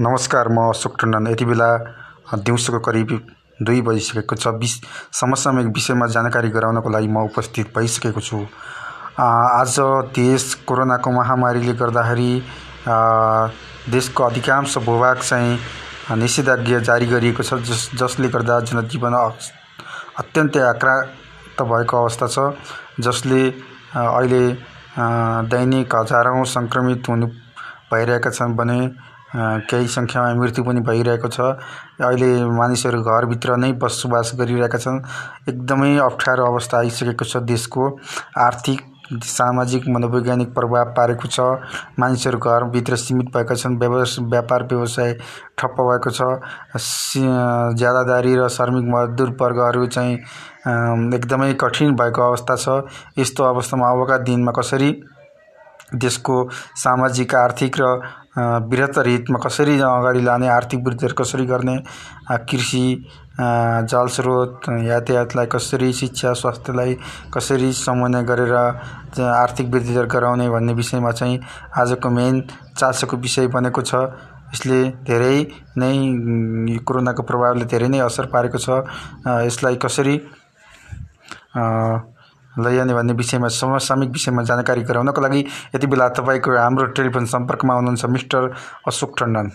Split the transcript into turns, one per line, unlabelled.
नमस्कार म अशोक टन्डन यति बेला दिउँसोको करिब दुई बजिसकेको छ। बिस समसामयिक विषयमा जानकारी गराउनको लागि म उपस्थित भइसकेको छु। आज देश कोरोनाको महामारीले गर्दाखेरि देशको अधिकांश भूभाग चाहिँ निषेधाज्ञा जारी गरिएको छ जस जसले गर्दा जनजीवन अत्यन्तै आक्रान्त भएको अवस्था छ जसले अहिले दैनिक हजारौँ सङ्क्रमित हुनु भइरहेका छन् भने केही सङ्ख्यामा मृत्यु पनि भइरहेको छ। अहिले मानिसहरू घरभित्र नै बसोबास गरिरहेका छन्। एकदमै अप्ठ्यारो अवस्था आइसकेको छ देशको। आर्थिक सामाजिक मनोवैज्ञानिक प्रभाव पारेको छ। मानिसहरू घरभित्र सीमित भएका छन्। व्यवस व्यापार व्यवसाय ठप्प भएको छ। ज्यादादारी र श्रमिक मजदुर वर्गहरू चाहिँ एकदमै कठिन भएको अवस्था छ। यस्तो अवस्थामा अबका दिनमा कसरी देशको सामाजिक आर्थिक र बृहत्तर हितमा कसरी अगाडि लाने आर्थिक वृद्धिहरू कसरी गर्ने कृषि जलस्रोत यातायातलाई कसरी शिक्षा स्वास्थ्यलाई कसरी समन्वय गरेर आर्थिक वृद्धि दर गराउने भन्ने विषयमा चाहिँ आजको मेन चासोको विषय बनेको छ। यसले धेरै नै कोरोनाको प्रभावले धेरै नै असर पारेको छ। यसलाई कसरी लैजाने भन्ने विषयमा समसामयिक विषयमा जानकारी गराउनको लागि यति बेला तपाईँको हाम्रो टेलिफोन सम्पर्कमा हुनुहुन्छ मिस्टर अशोक टन्डन।